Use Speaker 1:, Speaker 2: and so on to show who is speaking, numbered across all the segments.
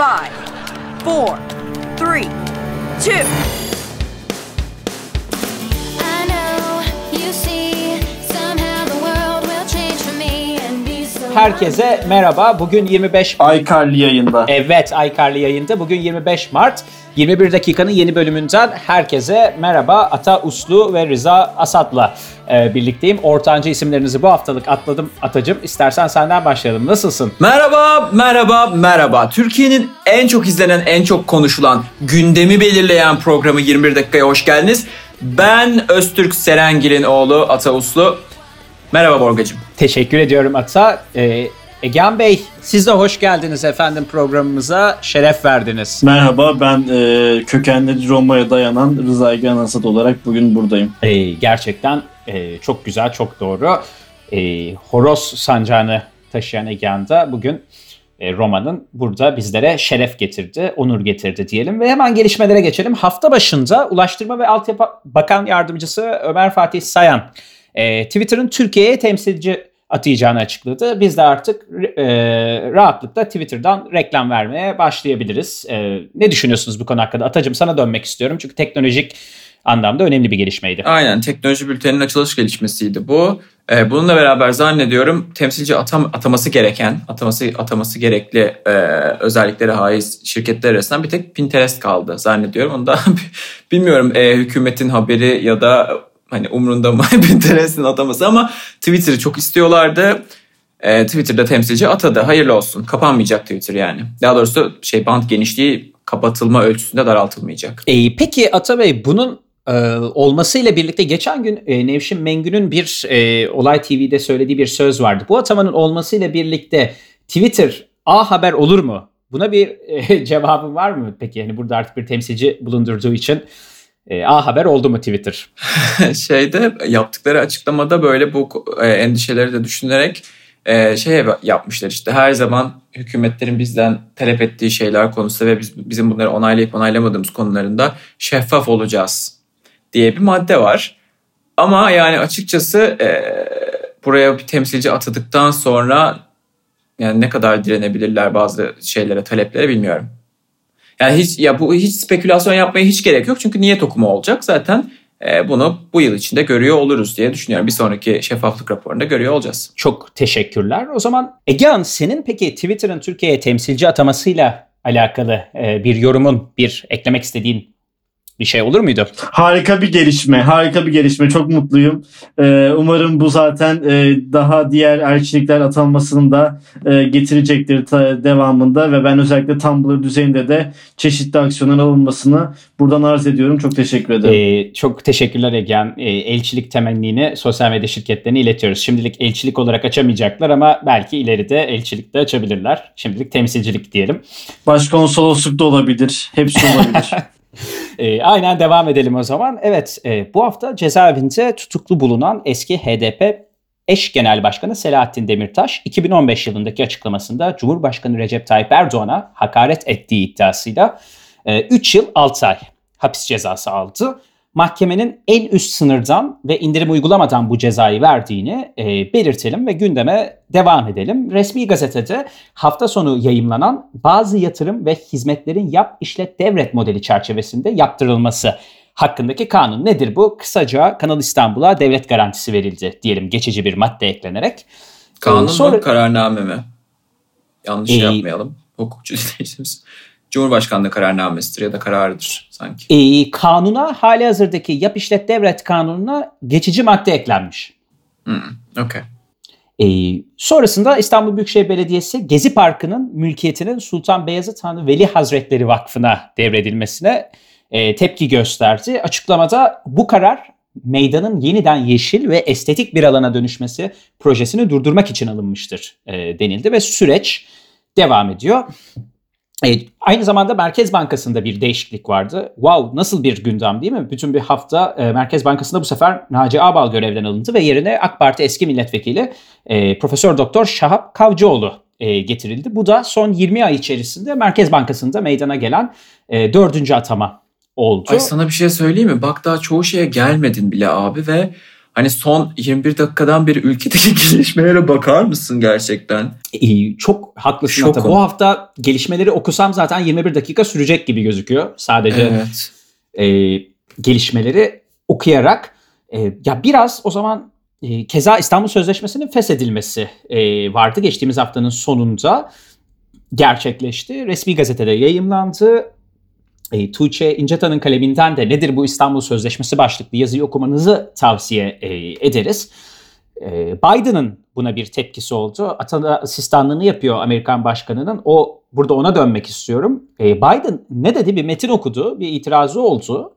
Speaker 1: Five, four, three, two.
Speaker 2: Herkese merhaba. Bugün 25
Speaker 3: iCarly yayında.
Speaker 2: Evet iCarly yayında. Bugün 25 Mart. 21 dakikanın yeni bölümünden herkese merhaba. Ata Uslu ve Rıza Asat'la e, birlikteyim. Ortancı isimlerinizi bu haftalık atladım Atacım. İstersen senden başlayalım. Nasılsın?
Speaker 3: Merhaba, merhaba, merhaba. Türkiye'nin en çok izlenen, en çok konuşulan, gündemi belirleyen programı 21 dakikaya hoş geldiniz. Ben Öztürk Serengil'in oğlu Ata Uslu. Merhaba Borgacığım.
Speaker 2: Teşekkür ediyorum Ata. E, Egehan Bey siz de hoş geldiniz efendim programımıza. Şeref verdiniz.
Speaker 4: Merhaba ben e, kökenleri Roma'ya dayanan Rıza Egen Asat olarak bugün buradayım.
Speaker 2: E, gerçekten e, çok güzel, çok doğru. E, horoz sancağını taşıyan Egehan da bugün e, Roma'nın burada bizlere şeref getirdi, onur getirdi diyelim. Ve hemen gelişmelere geçelim. Hafta başında Ulaştırma ve Altyapı Bakan Yardımcısı Ömer Fatih Sayan e, Twitter'ın Türkiye'ye temsilci atayacağını açıkladı. Biz de artık e, rahatlıkla Twitter'dan reklam vermeye başlayabiliriz. E, ne düşünüyorsunuz bu konu hakkında? Atacığım sana dönmek istiyorum çünkü teknolojik anlamda önemli bir gelişmeydi.
Speaker 3: Aynen teknoloji bülteninin açılış gelişmesiydi bu. Ee, bununla beraber zannediyorum temsilci atam, ataması gereken, ataması ataması gerekli e, özelliklere haiz şirketler arasından bir tek Pinterest kaldı zannediyorum. Onu da bilmiyorum e, hükümetin haberi ya da hani umrunda mı Pinterest'in ataması ama Twitter'ı çok istiyorlardı. E, Twitter'da temsilci atadı. Hayırlı olsun. Kapanmayacak Twitter yani. Daha doğrusu şey band genişliği kapatılma ölçüsünde daraltılmayacak.
Speaker 2: E, peki Atabey bunun e, olmasıyla birlikte geçen gün e, Nevşin Mengü'nün bir e, Olay TV'de söylediği bir söz vardı. Bu atamanın olmasıyla birlikte Twitter A Haber olur mu? Buna bir e, cevabın var mı peki? Yani burada artık bir temsilci bulundurduğu için e, A Haber oldu mu Twitter?
Speaker 3: Şeyde yaptıkları açıklamada böyle bu e, endişeleri de düşünerek e, şey yapmışlar işte her zaman hükümetlerin bizden talep ettiği şeyler konusunda ve biz, bizim bunları onaylayıp onaylamadığımız konularında şeffaf olacağız diye bir madde var. Ama yani açıkçası e, buraya bir temsilci atadıktan sonra yani ne kadar direnebilirler bazı şeylere, taleplere bilmiyorum. Yani hiç ya bu hiç spekülasyon yapmaya hiç gerek yok çünkü niyet okuma olacak zaten. E, bunu bu yıl içinde görüyor oluruz diye düşünüyorum. Bir sonraki şeffaflık raporunda görüyor olacağız.
Speaker 2: Çok teşekkürler. O zaman Egehan senin peki Twitter'ın Türkiye'ye temsilci atamasıyla alakalı e, bir yorumun, bir eklemek istediğin bir şey olur muydu?
Speaker 4: Harika bir gelişme, harika bir gelişme. Çok mutluyum. Ee, umarım bu zaten e, daha diğer elçilikler atanmasını da e, getirecektir ta, devamında ve ben özellikle Tumblr düzeyinde de çeşitli aksiyonlar alınmasını buradan arz ediyorum. Çok teşekkür ederim.
Speaker 2: Ee, çok teşekkürler Egehan. Ee, elçilik temennini sosyal medya şirketlerine iletiyoruz. Şimdilik elçilik olarak açamayacaklar ama belki ileride elçilik de açabilirler. Şimdilik temsilcilik diyelim.
Speaker 4: Başkonsolosluk da olabilir. Hepsi olabilir.
Speaker 2: E, aynen devam edelim o zaman. Evet e, bu hafta cezaevinde tutuklu bulunan eski HDP eş genel başkanı Selahattin Demirtaş 2015 yılındaki açıklamasında Cumhurbaşkanı Recep Tayyip Erdoğan'a hakaret ettiği iddiasıyla e, 3 yıl 6 ay hapis cezası aldı. Mahkemenin en üst sınırdan ve indirim uygulamadan bu cezayı verdiğini e, belirtelim ve gündeme devam edelim. Resmi gazetede hafta sonu yayımlanan bazı yatırım ve hizmetlerin yap işlet devret modeli çerçevesinde yaptırılması hakkındaki kanun nedir bu? Kısaca Kanal İstanbul'a devlet garantisi verildi diyelim geçici bir madde eklenerek.
Speaker 3: Kanun Sonra, mu kararname mi? Yanlış e, yapmayalım. Hukukçu dinleyicimiz. Cumhurbaşkanlığı kararnamesidir ya da kararıdır sanki.
Speaker 2: E, kanuna hali hazırdaki yap işlet devret kanununa geçici madde eklenmiş.
Speaker 3: Hmm, okay.
Speaker 2: E, sonrasında İstanbul Büyükşehir Belediyesi Gezi Parkı'nın mülkiyetinin Sultan Beyazıt Han Veli Hazretleri Vakfı'na devredilmesine e, tepki gösterdi. Açıklamada bu karar meydanın yeniden yeşil ve estetik bir alana dönüşmesi projesini durdurmak için alınmıştır e, denildi ve süreç devam ediyor. E, aynı zamanda Merkez Bankası'nda bir değişiklik vardı. Wow nasıl bir gündem değil mi? Bütün bir hafta e, Merkez Bankası'nda bu sefer Naci Ağbal görevden alındı ve yerine AK Parti eski milletvekili e, Profesör Doktor Şahap Kavcıoğlu e, getirildi. Bu da son 20 ay içerisinde Merkez Bankası'nda meydana gelen e, dördüncü atama oldu.
Speaker 3: Ay sana bir şey söyleyeyim mi? Bak daha çoğu şeye gelmedin bile abi ve Hani son 21 dakikadan beri ülkedeki gelişmelere bakar mısın gerçekten?
Speaker 2: İyi, çok haklısın
Speaker 3: Şokum.
Speaker 2: Ata. Bu hafta gelişmeleri okusam zaten 21 dakika sürecek gibi gözüküyor. Sadece
Speaker 3: Evet.
Speaker 2: e, gelişmeleri okuyarak. E, ya biraz o zaman e, keza İstanbul Sözleşmesi'nin feshedilmesi e, vardı. Geçtiğimiz haftanın sonunda gerçekleşti. Resmi gazetede yayımlandı. E, Tuğçe İncetan'ın kaleminden de nedir bu İstanbul Sözleşmesi başlıklı yazıyı okumanızı tavsiye e, ederiz. E, Biden'ın buna bir tepkisi oldu. Atan asistanlığını yapıyor Amerikan başkanının. O burada ona dönmek istiyorum. E, Biden ne dedi? Bir metin okudu, bir itirazı oldu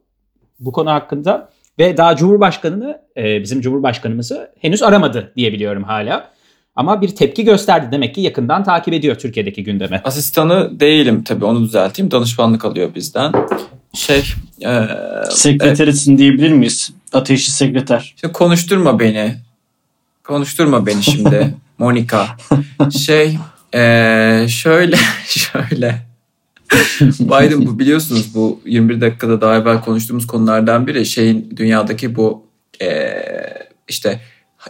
Speaker 2: bu konu hakkında ve daha Cumhurbaşkanını e, bizim Cumhurbaşkanımızı henüz aramadı diyebiliyorum hala. Ama bir tepki gösterdi demek ki yakından takip ediyor Türkiye'deki gündemi.
Speaker 3: Asistanı değilim tabii onu düzelteyim. Danışmanlık alıyor bizden. Şey, e,
Speaker 4: Sekreterisin diyebilir miyiz? Ateşli sekreter.
Speaker 3: Şimdi konuşturma beni. Konuşturma beni şimdi Monika. Şey eee, şöyle şöyle. Biden bu biliyorsunuz bu 21 dakikada daha evvel konuştuğumuz konulardan biri şeyin dünyadaki bu eee, işte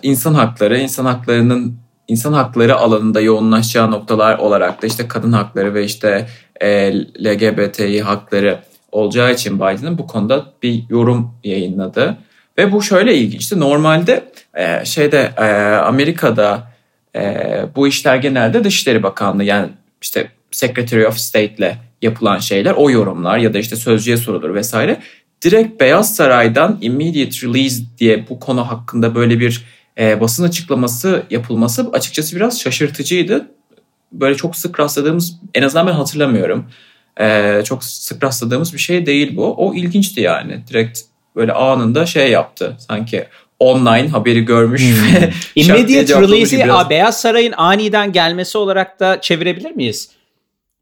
Speaker 3: insan hakları, insan haklarının insan hakları alanında yoğunlaşacağı noktalar olarak da işte kadın hakları ve işte eee, LGBTİ hakları olacağı için Biden'ın bu konuda bir yorum yayınladı. Ve bu şöyle ilginçti. Normalde e, şeyde e, Amerika'da e, bu işler genelde Dışişleri Bakanlığı yani işte Secretary of State'le yapılan şeyler o yorumlar ya da işte sözcüye sorulur vesaire. Direkt Beyaz Saray'dan immediate release diye bu konu hakkında böyle bir e, basın açıklaması yapılması açıkçası biraz şaşırtıcıydı. Böyle çok sık rastladığımız en azından ben hatırlamıyorum. E, çok sık rastladığımız bir şey değil bu. O ilginçti yani. Direkt böyle anında şey yaptı. Sanki online haberi görmüş ve şak diye
Speaker 2: Immediate release'i
Speaker 3: biraz.
Speaker 2: Beyaz Saray'ın aniden gelmesi olarak da çevirebilir miyiz?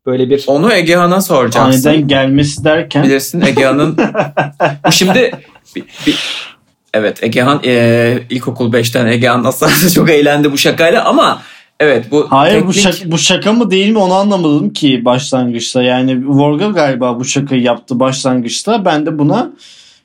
Speaker 2: Böyle bir
Speaker 3: Onu Egehan'a soracaksın.
Speaker 4: Aniden gelmesi derken
Speaker 3: Bilirsin Egehan'ın bu şimdi bir, bir- evet Egehan e, ilkokul 5'ten Egehan aslında çok eğlendi bu şakayla ama evet bu
Speaker 4: Hayır bu,
Speaker 3: teknik-
Speaker 4: şaka, bu şaka mı değil mi onu anlamadım ki başlangıçta. Yani Vorga galiba bu şakayı yaptı başlangıçta. Ben de buna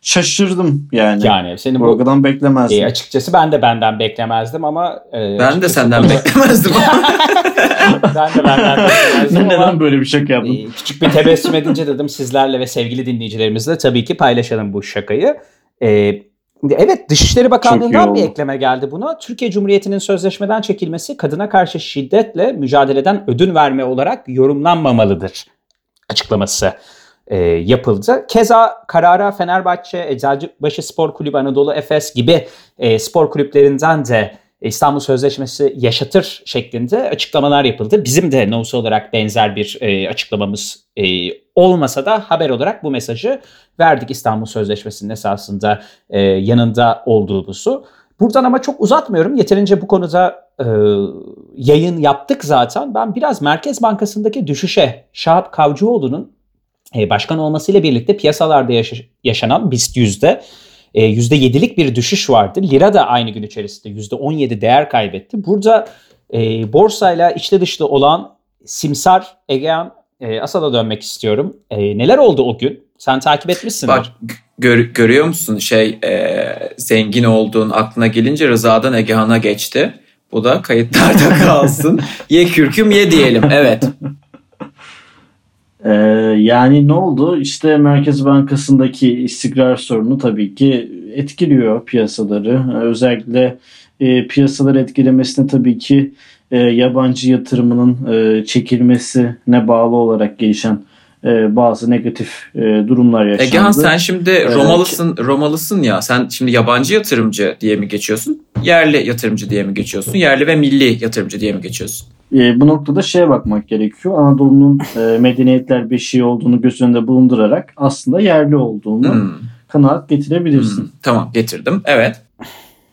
Speaker 4: şaşırdım yani.
Speaker 2: yani senin bu
Speaker 4: Vorga'dan beklemezdim.
Speaker 2: e, açıkçası ben de benden beklemezdim ama e,
Speaker 3: ben de senden
Speaker 2: bunu-
Speaker 3: beklemezdim.
Speaker 2: ben de benden beklemezdim ama
Speaker 4: Neden böyle bir şaka yaptın?
Speaker 2: Ee, küçük bir tebessüm edince dedim sizlerle ve sevgili dinleyicilerimizle tabii ki paylaşalım bu şakayı. Ee, evet Dışişleri Bakanlığı'ndan bir ekleme geldi buna. Türkiye Cumhuriyeti'nin sözleşmeden çekilmesi kadına karşı şiddetle mücadeleden ödün verme olarak yorumlanmamalıdır açıklaması e, yapıldı. Keza karara Fenerbahçe, Eczacıbaşı Spor Kulübü, Anadolu Efes gibi e, spor kulüplerinden de İstanbul Sözleşmesi yaşatır şeklinde açıklamalar yapıldı. Bizim de NOS olarak benzer bir e, açıklamamız e, olmasa da haber olarak bu mesajı verdik İstanbul Sözleşmesi'nin esasında e, yanında olduğumuzu. Buradan ama çok uzatmıyorum. Yeterince bu konuda e, yayın yaptık zaten. Ben biraz Merkez Bankası'ndaki düşüşe Şahap Kavcıoğlu'nun e, başkan olmasıyla birlikte piyasalarda yaşa- yaşanan BIST yüzde e, %7'lik bir düşüş vardı. Lira da aynı gün içerisinde %17 değer kaybetti. Burada e, borsayla içli dışlı olan Simsar Egean e, Asad'a dönmek istiyorum. E, neler oldu o gün? Sen takip etmişsindir.
Speaker 3: Bak gör- görüyor musun şey e, zengin olduğun aklına gelince Rıza'dan Egehan'a geçti. Bu da kayıtlarda kalsın. ye kürküm ye diyelim. Evet.
Speaker 4: Ee, yani ne oldu? İşte Merkez Bankası'ndaki istikrar sorunu tabii ki etkiliyor piyasaları. Ee, Özellikle e, piyasaları etkilemesine tabii ki e, yabancı yatırımının e, çekilmesine bağlı olarak gelişen e, bazı negatif e, durumlar yaşandı.
Speaker 3: Egehan sen şimdi. Romalısın, Romalısın ya. Sen şimdi yabancı yatırımcı diye mi geçiyorsun? Yerli yatırımcı diye mi geçiyorsun? Yerli ve milli yatırımcı diye mi geçiyorsun?
Speaker 4: E, bu noktada şeye bakmak gerekiyor. Anadolu'nun e, medeniyetler beşiği olduğunu göz önünde bulundurarak aslında yerli olduğunu
Speaker 3: Hmm,
Speaker 4: kanaat getirebilirsin.
Speaker 3: hmm. Tamam getirdim. Evet.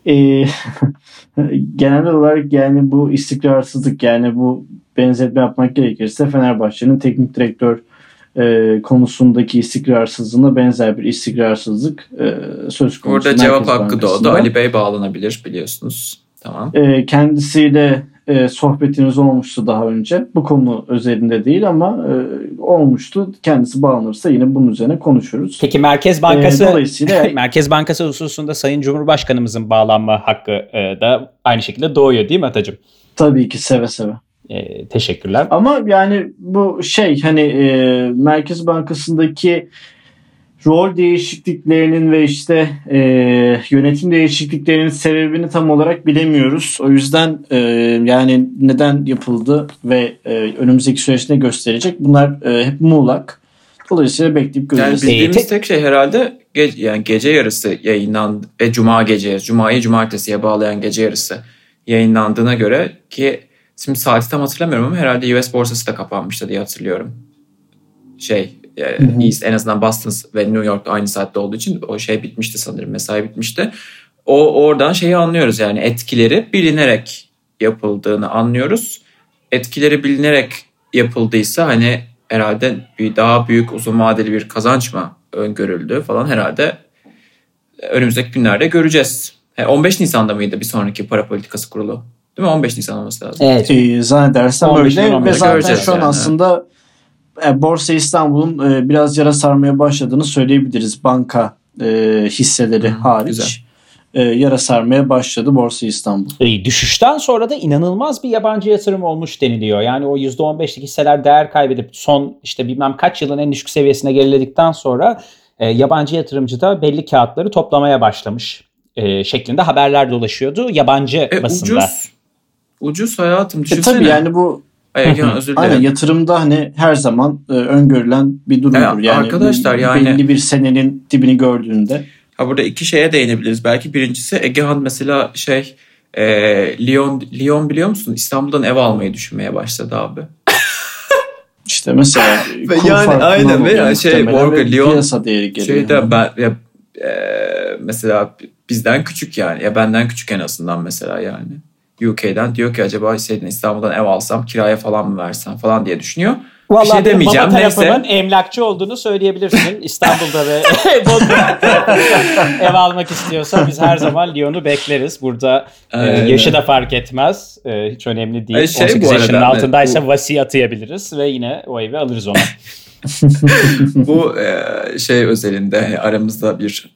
Speaker 4: E, genel olarak yani bu istikrarsızlık yani bu benzetme yapmak gerekirse Fenerbahçe'nin teknik direktör e, konusundaki istikrarsızlığına benzer bir istikrarsızlık e, söz konusu.
Speaker 3: Burada
Speaker 4: Merkez
Speaker 3: cevap hakkı doğdu. Ali Bey bağlanabilir biliyorsunuz. Tamam.
Speaker 4: E, kendisiyle e, sohbetiniz olmuştu daha önce. Bu konu özelinde değil ama e, olmuştu. Kendisi bağlanırsa yine bunun üzerine konuşuruz.
Speaker 2: Peki Merkez Bankası
Speaker 4: Ee, dolayısıyla-
Speaker 2: Merkez Bankası hususunda Sayın Cumhurbaşkanımızın bağlanma hakkı e, da aynı şekilde doğuyor değil mi Atacığım?
Speaker 4: Tabii ki seve seve.
Speaker 2: E, teşekkürler.
Speaker 4: Ama yani bu şey hani e, Merkez Bankası'ndaki rol değişikliklerinin ve işte e, yönetim değişikliklerinin sebebini tam olarak bilemiyoruz. O yüzden e, yani neden yapıldı ve e, önümüzdeki süreçte ne gösterecek bunlar e, hep muğlak. Dolayısıyla bekleyip
Speaker 3: Yani
Speaker 4: göreceğiz.
Speaker 3: bildiğimiz
Speaker 2: tek-
Speaker 3: tek şey herhalde ge- yani gece yarısı yayınlandı ve cuma gece, cumayı cumartesiye bağlayan gece yarısı yayınlandığına göre ki şimdi saati tam hatırlamıyorum ama herhalde US borsası da kapanmıştı diye hatırlıyorum. Şey e, East en azından Boston ve New York aynı saatte olduğu için o şey bitmişti sanırım mesai bitmişti. O oradan şeyi anlıyoruz yani etkileri bilinerek yapıldığını anlıyoruz. Etkileri bilinerek yapıldıysa hani herhalde bir daha büyük uzun vadeli bir kazanç mı öngörüldü falan herhalde önümüzdeki günlerde göreceğiz. E, 15 Nisan'da mıydı bir sonraki para politikası kurulu? Değil mi? 15 Nisan olması lazım.
Speaker 2: Evet.
Speaker 4: E, zannedersem
Speaker 2: 15
Speaker 4: öyle ve zaten
Speaker 3: göreceğiz
Speaker 4: şu an
Speaker 3: yani.
Speaker 4: aslında e, Borsa İstanbul'un e, biraz yara sarmaya başladığını söyleyebiliriz. Banka e, hisseleri
Speaker 3: Hı,
Speaker 4: hariç.
Speaker 3: güzel.
Speaker 4: E, yara sarmaya başladı Borsa İstanbul.
Speaker 2: E, Düşüşten sonra da inanılmaz bir yabancı yatırım olmuş deniliyor. Yani o %15'lik hisseler değer kaybedip son işte bilmem kaç yılın en düşük seviyesine geriledikten sonra e, yabancı yatırımcı da belli kağıtları toplamaya başlamış e, şeklinde haberler dolaşıyordu yabancı
Speaker 3: E,
Speaker 2: basında.
Speaker 3: ucuz. Ucuz hayatım
Speaker 4: E,
Speaker 3: düşünsene.
Speaker 4: tabii yani bu
Speaker 3: Ay, Egehan, özür
Speaker 4: aynen
Speaker 3: dilerim.
Speaker 4: yatırımda hani her zaman e, öngörülen bir durumdur.
Speaker 3: Ya,
Speaker 4: yani
Speaker 3: arkadaşlar yani-
Speaker 4: belli bir senenin dibini gördüğünde
Speaker 3: Ha burada iki şeye değinebiliriz. Belki birincisi Egehan mesela şey e, Lyon Lyon biliyor musun? İstanbul'dan ev almayı düşünmeye başladı abi.
Speaker 4: işte mesela
Speaker 3: Ve yani aynen
Speaker 4: oluyor
Speaker 3: ve şey, Morgan, Lyon
Speaker 4: piyasa değeri geliyor.
Speaker 3: Şeyde ben ya, e, mesela bizden küçük yani ya benden küçük en azından mesela yani. UK'den diyor ki acaba şeyden İstanbul'dan ev alsam kiraya falan mı versem falan diye düşünüyor.
Speaker 2: Vallahi
Speaker 3: bir şey demeyeceğim
Speaker 2: baba
Speaker 3: neyse.
Speaker 2: emlakçı olduğunu söyleyebilirsin. İstanbul'da ve Bodrum'da ev almak istiyorsa biz her zaman Lyon'u bekleriz. Burada e,
Speaker 3: Aynen.
Speaker 2: yaşı da fark etmez. E, hiç önemli değil.
Speaker 3: Ay şey
Speaker 2: 18
Speaker 3: bu
Speaker 2: yaşının
Speaker 3: arada,
Speaker 2: altındaysa
Speaker 3: bu-
Speaker 2: vasi atayabiliriz ve yine o evi alırız ona.
Speaker 3: Bu e, şey özelinde hani aramızda bir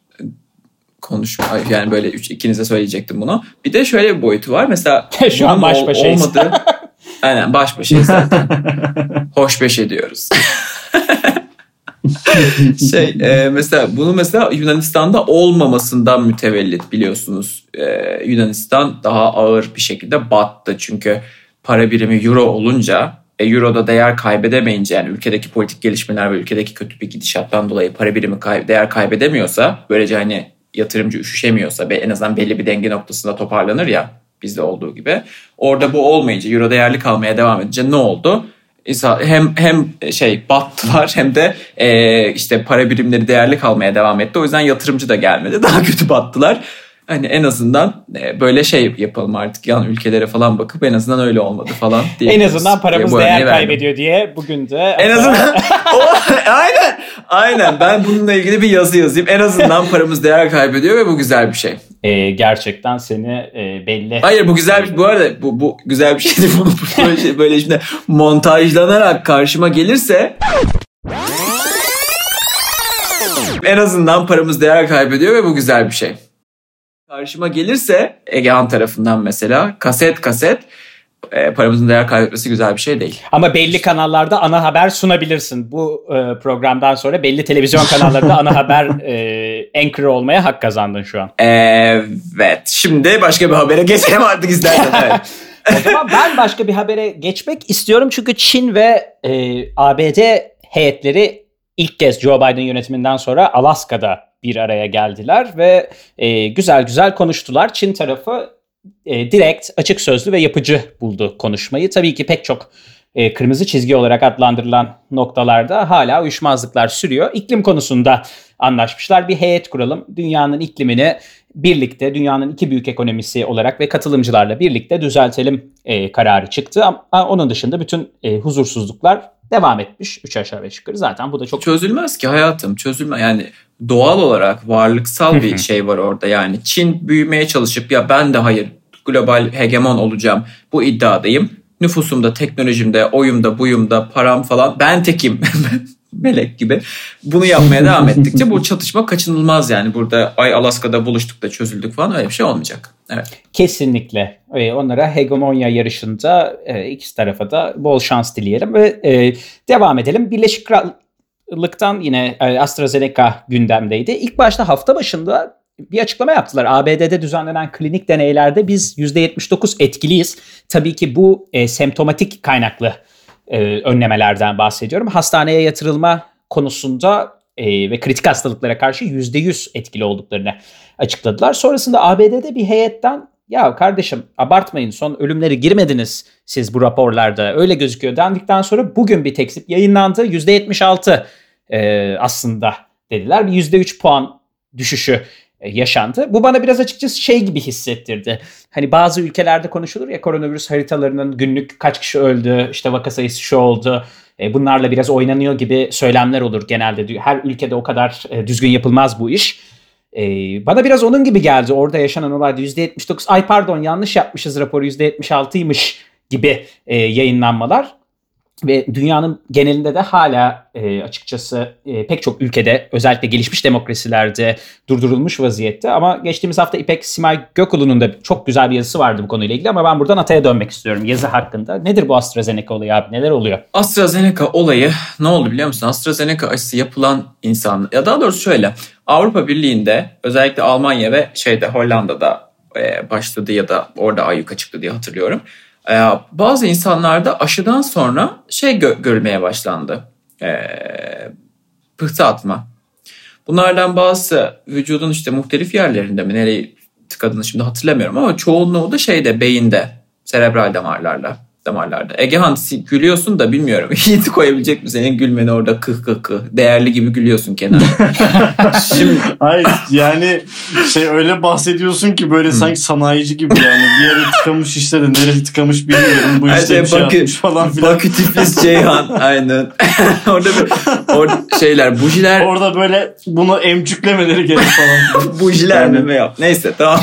Speaker 3: konuşma yani böyle üç, ikinize söyleyecektim bunu. Bir de şöyle bir boyutu var. Mesela
Speaker 2: Şu an baş başayız.
Speaker 3: olmadığı Aynen baş başayız zaten. Hoş beş ediyoruz. şey e, mesela bunu mesela Yunanistan'da olmamasından mütevellit biliyorsunuz. E, Yunanistan daha ağır bir şekilde battı çünkü para birimi euro olunca e, euro da değer kaybedemeyince yani ülkedeki politik gelişmeler ve ülkedeki kötü bir gidişattan dolayı para birimi kay- değer kaybedemiyorsa böylece hani yatırımcı üşüşemiyorsa ve en azından belli bir denge noktasında toparlanır ya bizde olduğu gibi. Orada bu olmayınca euro değerli kalmaya devam edince ne oldu? Hem hem şey battılar hem de e, işte para birimleri değerli kalmaya devam etti. O yüzden yatırımcı da gelmedi. Daha kötü battılar. Hani en azından e, böyle şey yapalım artık yan ülkelere falan bakıp en azından öyle olmadı falan diye.
Speaker 2: en azından paramız
Speaker 3: Bu
Speaker 2: değer
Speaker 3: verdim.
Speaker 2: kaybediyor diye bugün de
Speaker 3: En azından o, aynen aynen ben bununla ilgili bir yazı yazayım. En azından paramız değer kaybediyor ve bu güzel bir şey.
Speaker 2: e, gerçekten seni e, belli.
Speaker 3: Hayır bu güzel bir bu arada bu, bu güzel bir şey değil. Bunu böyle, şey, böyle şimdi montajlanarak karşıma gelirse en azından paramız değer kaybediyor ve bu güzel bir şey. Karşıma gelirse Egehan tarafından mesela kaset kaset e, paramızın değer kaybetmesi güzel bir şey değil.
Speaker 2: Ama belli kanallarda ana haber sunabilirsin. Bu e, programdan sonra belli televizyon kanallarında ana haber e, anchor olmaya hak kazandın şu an.
Speaker 3: Evet. Şimdi başka bir habere geçelim artık istersen. Evet.
Speaker 2: O zaman ben başka bir habere geçmek istiyorum. Çünkü Çin ve e, ABD heyetleri ilk kez Joe Biden yönetiminden sonra Alaska'da bir araya geldiler ve e, güzel güzel konuştular. Çin tarafı e, direkt, açık sözlü ve yapıcı buldu konuşmayı. Tabii ki pek çok e, kırmızı çizgi olarak adlandırılan noktalarda hala uyuşmazlıklar sürüyor. İklim konusunda anlaşmışlar. Bir heyet kuralım. Dünyanın iklimini birlikte, dünyanın iki büyük ekonomisi olarak ve katılımcılarla birlikte düzeltelim e, kararı çıktı. Ama onun dışında bütün e, huzursuzluklar devam etmiş. Üç aşağı beş yukarı. Zaten bu da çok
Speaker 3: Çözülmez ki hayatım. Çözülme yani doğal olarak varlıksal bir şey var orada. Yani Çin büyümeye çalışıp ya ben de hayır global hegemon olacağım. Bu iddiadayım. Nüfusumda, teknolojimde, oyumda, buyumda, param falan ben tekim. Melek gibi. Bunu yapmaya devam ettikçe bu çatışma kaçınılmaz yani. Burada ay Alaska'da buluştuk da çözüldük falan öyle bir şey olmayacak. Evet.
Speaker 2: Kesinlikle. Onlara hegemonya yarışında e, ikisi tarafa da bol şans dileyelim ve e, devam edelim. Birleşik Krallık'tan yine e, AstraZeneca gündemdeydi. İlk başta hafta başında bir açıklama yaptılar. ABD'de düzenlenen klinik deneylerde biz %79 etkiliyiz. Tabii ki bu e, semptomatik kaynaklı e, önlemelerden bahsediyorum. Hastaneye yatırılma konusunda e, ve kritik hastalıklara karşı %100 etkili olduklarını açıkladılar. Sonrasında ABD'de bir heyetten ya kardeşim abartmayın son ölümleri girmediniz siz bu raporlarda öyle gözüküyor dendikten sonra bugün bir tekzip yayınlandı. %76 e, aslında dediler. Bir %3 puan düşüşü yaşandı. Bu bana biraz açıkçası şey gibi hissettirdi. Hani bazı ülkelerde konuşulur ya koronavirüs haritalarının günlük kaç kişi öldü, işte vaka sayısı şu oldu. E, bunlarla biraz oynanıyor gibi söylemler olur genelde. Her ülkede o kadar e, düzgün yapılmaz bu iş. Bana biraz onun gibi geldi. Orada yaşanan olayda %79, ay pardon yanlış yapmışız raporu %76'ymış gibi yayınlanmalar ve dünyanın genelinde de hala e, açıkçası e, pek çok ülkede özellikle gelişmiş demokrasilerde durdurulmuş vaziyette. Ama geçtiğimiz hafta İpek Simay Gökulu'nun da çok güzel bir yazısı vardı bu konuyla ilgili ama ben buradan Atay'a dönmek istiyorum yazı hakkında. Nedir bu AstraZeneca olayı abi? Neler oluyor?
Speaker 3: AstraZeneca olayı ne oldu biliyor musun? AstraZeneca aşısı yapılan insan ya daha doğrusu şöyle Avrupa Birliği'nde özellikle Almanya ve şeyde Hollanda'da e, başladı ya da orada ayyuka çıktı diye hatırlıyorum. Ee, bazı insanlarda aşıdan sonra şey gö- görülmeye başlandı. Ee, pıhtı atma. Bunlardan bazı vücudun işte muhtelif yerlerinde mi nereyi tıkadığını şimdi hatırlamıyorum ama çoğunluğu da şeyde beyinde serebral damarlarla damarlarda. Egehan gülüyorsun da bilmiyorum. Yiğit'i koyabilecek mi senin gülmeni orada kıh kıh kıh. Değerli gibi gülüyorsun kenara.
Speaker 4: Şimdi... Hayır yani şey öyle bahsediyorsun ki böyle sanki sanayici gibi yani. Bir yere tıkamış işte de neresi tıkamış bilmiyorum. Bu işte bir şey bakı, yapmış falan filan.
Speaker 3: Bakü tiflis Ceyhan aynen. orada bir, orada şeyler bujiler.
Speaker 4: Orada böyle bunu emcüklemeleri gerek falan.
Speaker 3: bujiler yani. meme yap. Neyse tamam.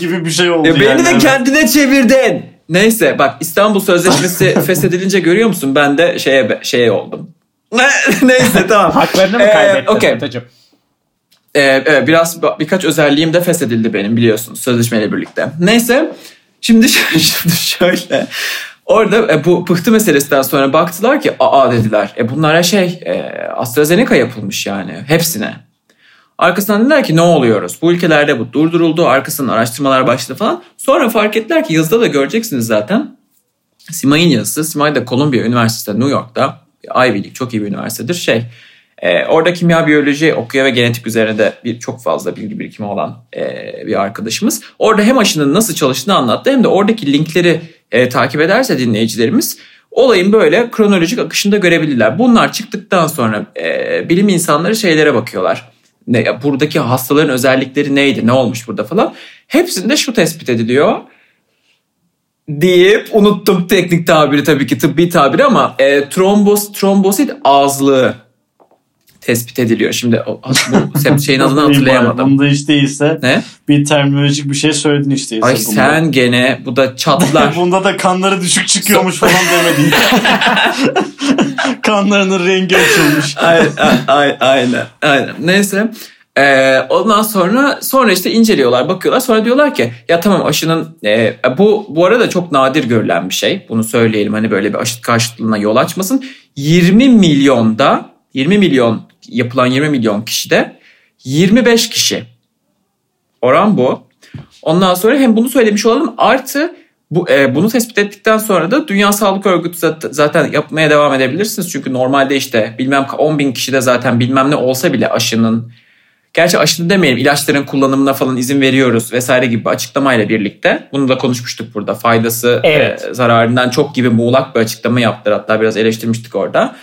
Speaker 4: gibi bir şey oldu
Speaker 3: ya
Speaker 4: yani.
Speaker 3: Beni de kendine çevirdin. Neyse bak İstanbul Sözleşmesi feshedilince görüyor musun? Ben de şeye şeye oldum. Neyse tamam.
Speaker 2: Haklarını mı kaybettin? Ee, okay.
Speaker 3: Ee, evet, biraz birkaç özelliğim de feshedildi benim biliyorsunuz sözleşmeyle birlikte. Neyse şimdi, şimdi şöyle orada e, bu pıhtı meselesinden sonra baktılar ki aa dediler e bunlara şey e, AstraZeneca yapılmış yani hepsine. Arkasından dediler ki ne oluyoruz? Bu ülkelerde bu durduruldu. Arkasından araştırmalar başladı falan. Sonra fark ettiler ki yazıda da göreceksiniz zaten. Simay'ın yazısı. Simay da Columbia Üniversitesi'de New York'ta. Ivy League çok iyi bir üniversitedir. Şey e, orada kimya biyoloji okuyor ve genetik üzerine de bir çok fazla bilgi birikimi olan e, bir arkadaşımız. Orada hem aşının nasıl çalıştığını anlattı hem de oradaki linkleri e, takip ederse dinleyicilerimiz olayın böyle kronolojik akışında görebilirler. Bunlar çıktıktan sonra e, bilim insanları şeylere bakıyorlar ne, buradaki hastaların özellikleri neydi, ne olmuş burada falan. Hepsinde şu tespit ediliyor deyip unuttum teknik tabiri tabii ki tıbbi tabiri ama e, trombos, trombosit azlığı tespit ediliyor. Şimdi bu şeyin adını hatırlayamadım.
Speaker 4: Bunda hiç değilse ne? bir terminolojik bir şey söyledin işte.
Speaker 3: Ay bunda. sen gene bu da çatlar.
Speaker 4: bunda da kanları düşük çıkıyormuş falan demedin. Kanlarının rengi açılmış.
Speaker 3: aynen, aynen, aynen. Neyse. Ee, ondan sonra sonra işte inceliyorlar, bakıyorlar. Sonra diyorlar ki ya tamam aşının e, bu bu arada çok nadir görülen bir şey. Bunu söyleyelim hani böyle bir aşı karşıtlığına yol açmasın. 20 milyonda 20 milyon yapılan 20 milyon kişide 25 kişi. Oran bu. Ondan sonra hem bunu söylemiş olalım artı bu, e, bunu tespit ettikten sonra da Dünya Sağlık Örgütü zaten yapmaya devam edebilirsiniz. Çünkü normalde işte bilmem 10 bin kişide zaten bilmem ne olsa bile aşının Gerçi aşını demeyelim ilaçların kullanımına falan izin veriyoruz vesaire gibi açıklamayla birlikte. Bunu da konuşmuştuk burada. Faydası evet. e, zararından çok gibi muğlak bir açıklama yaptılar. Hatta biraz eleştirmiştik orada.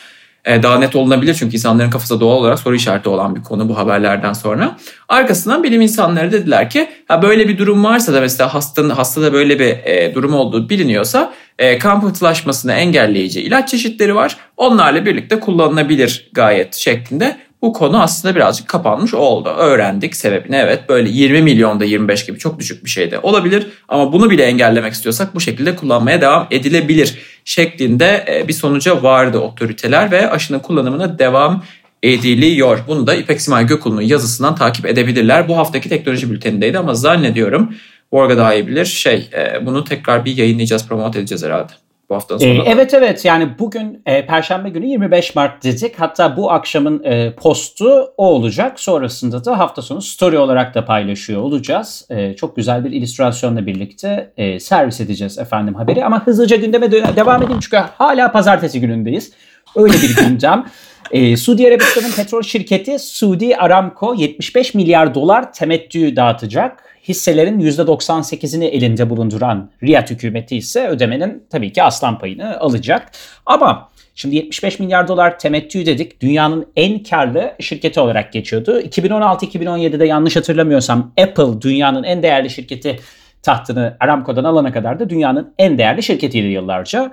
Speaker 3: E, daha net olunabilir çünkü insanların kafasında doğal olarak soru işareti olan bir konu bu haberlerden sonra. Arkasından bilim insanları dediler ki ha böyle bir durum varsa da mesela hastanın hastada böyle bir e, durum olduğu biliniyorsa e, kan pıhtılaşmasını engelleyici ilaç çeşitleri var. Onlarla birlikte kullanılabilir gayet şeklinde bu konu aslında birazcık kapanmış oldu. Öğrendik sebebini evet böyle 20 milyonda 25 gibi çok düşük bir şey de olabilir. Ama bunu bile engellemek istiyorsak bu şekilde kullanmaya devam edilebilir şeklinde e, bir sonuca vardı otoriteler ve aşının kullanımına devam ediliyor. Bunu da İpek Simay Gökul'un yazısından takip edebilirler. Bu haftaki teknoloji bültenindeydi ama zannediyorum Borga daha iyi bilir. Şey e, bunu tekrar bir yayınlayacağız, promote edeceğiz herhalde. Bu haftanın
Speaker 2: Ee,
Speaker 3: sonunda.
Speaker 2: evet evet yani bugün e, Perşembe günü 25 Mart dedik. Hatta bu akşamın e, postu o olacak. Sonrasında da hafta sonu story olarak da paylaşıyor olacağız. E, çok güzel bir illüstrasyonla birlikte e, servis edeceğiz efendim haberi. Ama hızlıca gündeme devam edeyim çünkü hala pazartesi günündeyiz. Öyle bir gündem. E, Suudi Arabistan'ın petrol şirketi Suudi Aramco 75 milyar dolar temettü dağıtacak. Hisselerin %98'ini elinde bulunduran Riyad hükümeti ise ödemenin tabii ki aslan payını alacak. Ama şimdi 75 milyar dolar temettü dedik. Dünyanın en karlı şirketi olarak geçiyordu. 2016-2017'de yanlış hatırlamıyorsam Apple dünyanın en değerli şirketi tahtını Aramco'dan alana kadar da dünyanın en değerli şirketiydi yıllarca.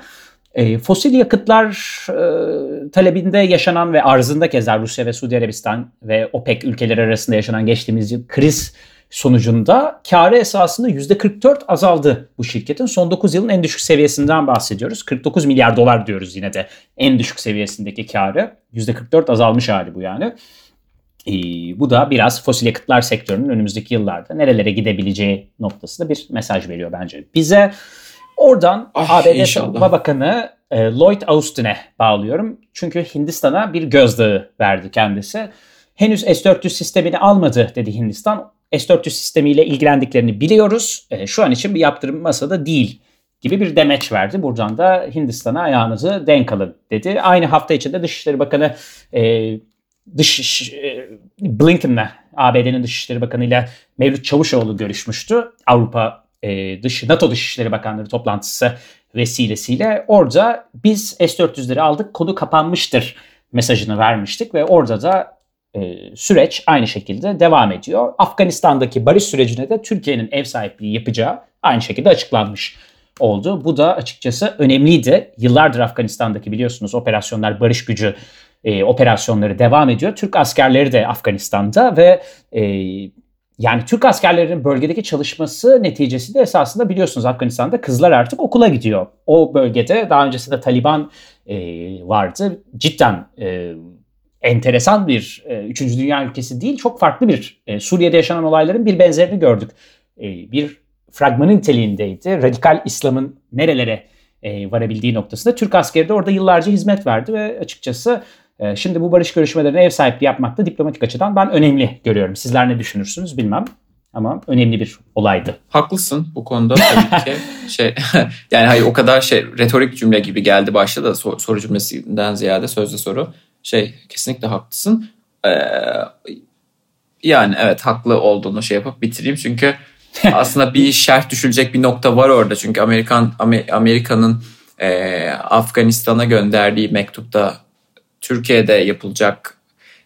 Speaker 2: E, fosil yakıtlar e, talebinde yaşanan ve arzında keza Rusya ve Suudi Arabistan ve OPEC ülkeleri arasında yaşanan geçtiğimiz yıl kriz sonucunda karı esasında %44 azaldı bu şirketin. Son 9 yılın en düşük seviyesinden bahsediyoruz. 49 milyar dolar diyoruz yine de en düşük seviyesindeki karı. %44 azalmış hali bu yani. Ee, bu da biraz fosil yakıtlar sektörünün önümüzdeki yıllarda nerelere gidebileceği noktasında bir mesaj veriyor bence bize. Oradan
Speaker 3: Ah,
Speaker 2: ABD
Speaker 3: inşallah.
Speaker 2: Savunma Bakanı e, Lloyd Austin'e bağlıyorum. Çünkü Hindistan'a bir gözdağı verdi kendisi. Henüz S-400 sistemini almadı dedi Hindistan. S-400 sistemiyle ilgilendiklerini biliyoruz. E, şu an için bir yaptırım masada değil gibi bir demeç verdi. Buradan da Hindistan'a ayağınızı denk alın dedi. Aynı hafta içinde Dışişleri Bakanı e, dış e, Blinken'la ABD'nin Dışişleri Bakanı'yla Mevlüt Çavuşoğlu görüşmüştü. Avrupa e, dış NATO Dışişleri Bakanları toplantısı vesilesiyle orada biz S-400'leri aldık konu kapanmıştır mesajını vermiştik ve orada da e, süreç aynı şekilde devam ediyor. Afganistan'daki barış sürecine de Türkiye'nin ev sahipliği yapacağı aynı şekilde açıklanmış oldu. Bu da açıkçası önemliydi. Yıllardır Afganistan'daki biliyorsunuz operasyonlar barış gücü e, operasyonları devam ediyor. Türk askerleri de Afganistan'da ve e, yani Türk askerlerinin bölgedeki çalışması neticesinde esasında biliyorsunuz Afganistan'da kızlar artık okula gidiyor. O bölgede daha öncesinde Taliban e, vardı. Cidden e, enteresan bir e, üçüncü dünya ülkesi değil, çok farklı bir e, Suriye'de yaşanan olayların bir benzerini gördük. E, bir fragmanı niteliğindeydi. Radikal İslam'ın nerelere e, varabildiği noktasında Türk askeri de orada yıllarca hizmet verdi ve açıkçası şimdi bu barış görüşmelerine ev sahipliği yapmak da diplomatik açıdan ben önemli görüyorum. Sizler ne düşünürsünüz bilmem ama önemli bir olaydı.
Speaker 3: Haklısın bu konuda tabii ki. şey yani hayır o kadar şey retorik cümle gibi geldi başta da sor- soru cümlesinden ziyade sözlü soru. Şey kesinlikle haklısın. Ee, yani evet haklı olduğunu şey yapıp bitireyim çünkü aslında bir şerh düşülecek bir nokta var orada. Çünkü Amerikan Amer- Amerika'nın e, Afganistan'a gönderdiği mektupta Türkiye'de yapılacak.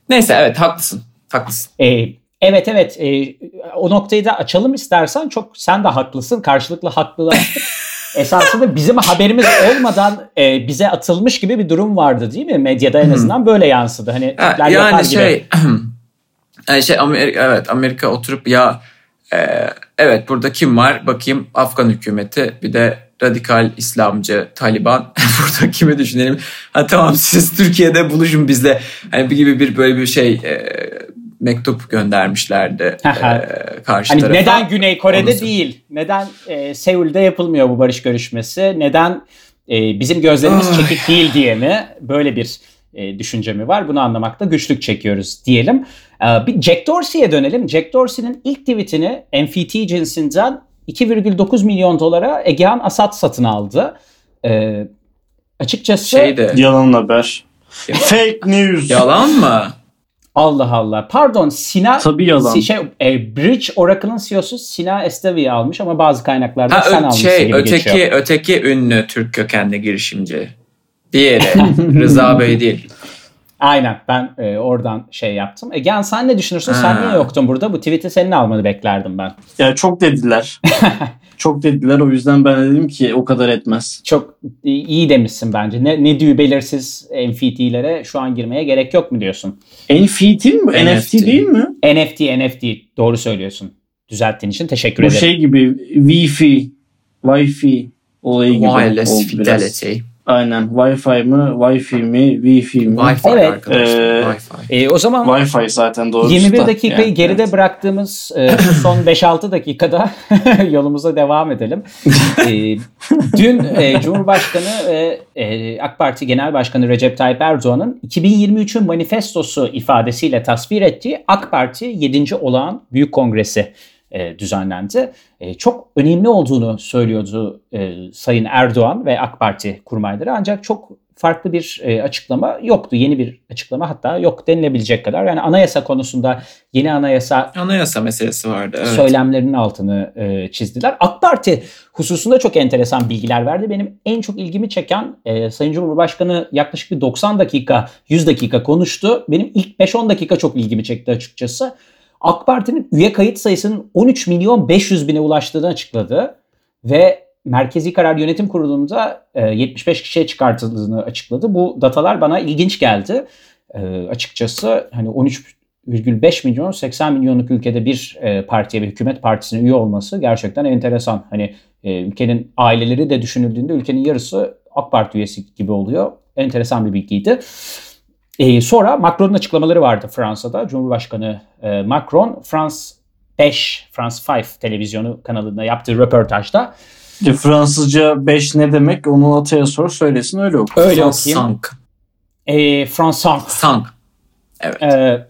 Speaker 3: Neyse evet haklısın. Haklısın.
Speaker 2: E, evet evet e, o noktayı da açalım istersen çok sen de haklısın karşılıklı haklılaştık. Esasında bizim haberimiz olmadan e, bize atılmış gibi bir durum vardı değil mi? Medyada en azından böyle yansıdı. Hani
Speaker 3: Ha,
Speaker 2: yapar
Speaker 3: yani
Speaker 2: gibi.
Speaker 3: şey yani şey Amerika evet Amerika oturup ya e, evet burada kim var bakayım Afgan hükümeti bir de radikal İslamcı Taliban burada kimi düşünelim ha tamam siz Türkiye'de buluşun bizle hani bir gibi bir böyle bir şey e, mektup göndermişlerdi e, karşı
Speaker 2: Hani
Speaker 3: tarafa.
Speaker 2: neden Güney Kore'de
Speaker 3: Onu-
Speaker 2: değil? Neden e, Seul'de yapılmıyor bu barış görüşmesi? Neden e, bizim gözlerimiz çekik değil diye mi? Böyle bir e, düşünce mi var? Bunu anlamakta güçlük çekiyoruz diyelim. E, bir Jack Dorsey'e dönelim. Jack Dorsey'nin ilk tweetini NFT cinsinden 2,9 milyon dolara Egehan Asat satın aldı. E, açıkçası
Speaker 3: şeydi
Speaker 4: Yalan haber. Fake news.
Speaker 3: yalan mı?
Speaker 2: Allah Allah. Pardon Sina
Speaker 4: Tabii yalan.
Speaker 2: Si- şey, e, Bridge Oracle'ın CEO'su Sina Estevi'yi almış ama bazı kaynaklarda
Speaker 3: Ha,
Speaker 2: sen
Speaker 3: ö-
Speaker 2: almışsın
Speaker 3: şey
Speaker 2: gibi
Speaker 3: öteki
Speaker 2: geçiyor.
Speaker 3: öteki ünlü Türk kökenli girişimci. Diğeri Rıza Bey değil.
Speaker 2: Aynen ben e, oradan şey yaptım. Egehan sen ne düşünürsün? Sen
Speaker 3: Ha.
Speaker 2: niye yoktun burada? Bu tweet'i senin almanı beklerdim ben.
Speaker 4: Ya çok dediler. çok dediler o yüzden ben de dedim ki o kadar etmez.
Speaker 2: Çok iyi demişsin bence. Ne, ne diyor belirsiz NFT'lere şu an girmeye gerek yok mu diyorsun?
Speaker 4: NFT mi? NFT,
Speaker 3: NFT.
Speaker 4: değil mi?
Speaker 2: NFT, NFT doğru söylüyorsun. Düzelttiğin için teşekkür
Speaker 4: Bu
Speaker 2: ederim.
Speaker 4: şey gibi Wi-Fi, Wi-Fi olayı gibi
Speaker 3: Wireless
Speaker 4: oldu biraz. Aynen. Wi-Fi mi, Wi-Fi mi, Wi-Fi mi?
Speaker 3: Wi-Fi
Speaker 2: Evet.
Speaker 3: arkadaşlar.
Speaker 4: Ee,
Speaker 3: Wi-Fi.
Speaker 2: E, o zaman
Speaker 4: Wi-Fi zaten doğrusu
Speaker 2: 21
Speaker 4: da.
Speaker 2: dakikayı
Speaker 4: Yani,
Speaker 2: geride
Speaker 4: evet.
Speaker 2: bıraktığımız e, son 5-6 dakikada yolumuza devam edelim. E, dün e, Cumhurbaşkanı ve e, AK Parti Genel Başkanı Recep Tayyip Erdoğan'ın 2023'ün manifestosu ifadesiyle tasvir ettiği AK Parti 7. Olağan Büyük Kongresi e, düzenlendi. E, çok önemli olduğunu söylüyordu e, Sayın Erdoğan ve AK Parti kurmayları ancak çok farklı bir e, açıklama yoktu. Yeni bir açıklama hatta yok denilebilecek kadar. Yani anayasa konusunda yeni anayasa
Speaker 3: Anayasa meselesi vardı. Evet.
Speaker 2: söylemlerinin altını e, çizdiler. AK Parti hususunda çok enteresan bilgiler verdi. Benim en çok ilgimi çeken e, Sayın Cumhurbaşkanı yaklaşık bir 90 dakika, 100 dakika konuştu. Benim ilk 5-10 dakika çok ilgimi çekti açıkçası. AK Parti'nin üye kayıt sayısının 13 milyon 500 bine ulaştığını açıkladı. Ve Merkezi Karar Yönetim Kurulu'nda e, 75 kişiye çıkartıldığını açıkladı. Bu datalar bana ilginç geldi. E, açıkçası hani 13,5 milyon 80 milyonluk ülkede bir e, partiye ve hükümet partisine üye olması gerçekten enteresan. Hani e, ülkenin aileleri de düşünüldüğünde ülkenin yarısı AK Parti üyesi gibi oluyor. Enteresan bir bilgiydi. E, sonra Macron'un açıklamaları vardı Fransa'da. Cumhurbaşkanı e, Macron Frans 5, Frans 5 televizyonu kanalında yaptığı röportajda
Speaker 4: İşte Fransızca 5 ne demek onu Atay'a sor söylesin öyle oku.
Speaker 2: öyle
Speaker 3: Frans
Speaker 2: okuyayım.
Speaker 3: Sank.
Speaker 2: E, Frans 5
Speaker 3: Sank. Evet.
Speaker 2: Ee,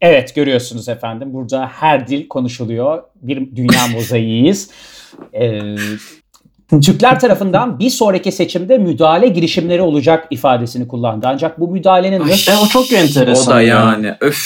Speaker 2: evet görüyorsunuz efendim burada her dil konuşuluyor. Bir dünya mozaiğiyiz. Ee, Türkler tarafından bir sonraki seçimde müdahale girişimleri olacak ifadesini kullandı. Ancak bu müdahalenin
Speaker 3: Ay,
Speaker 2: nasıl,
Speaker 4: E, o çok enteresan.
Speaker 3: O da
Speaker 4: ya.
Speaker 3: yani. Öf.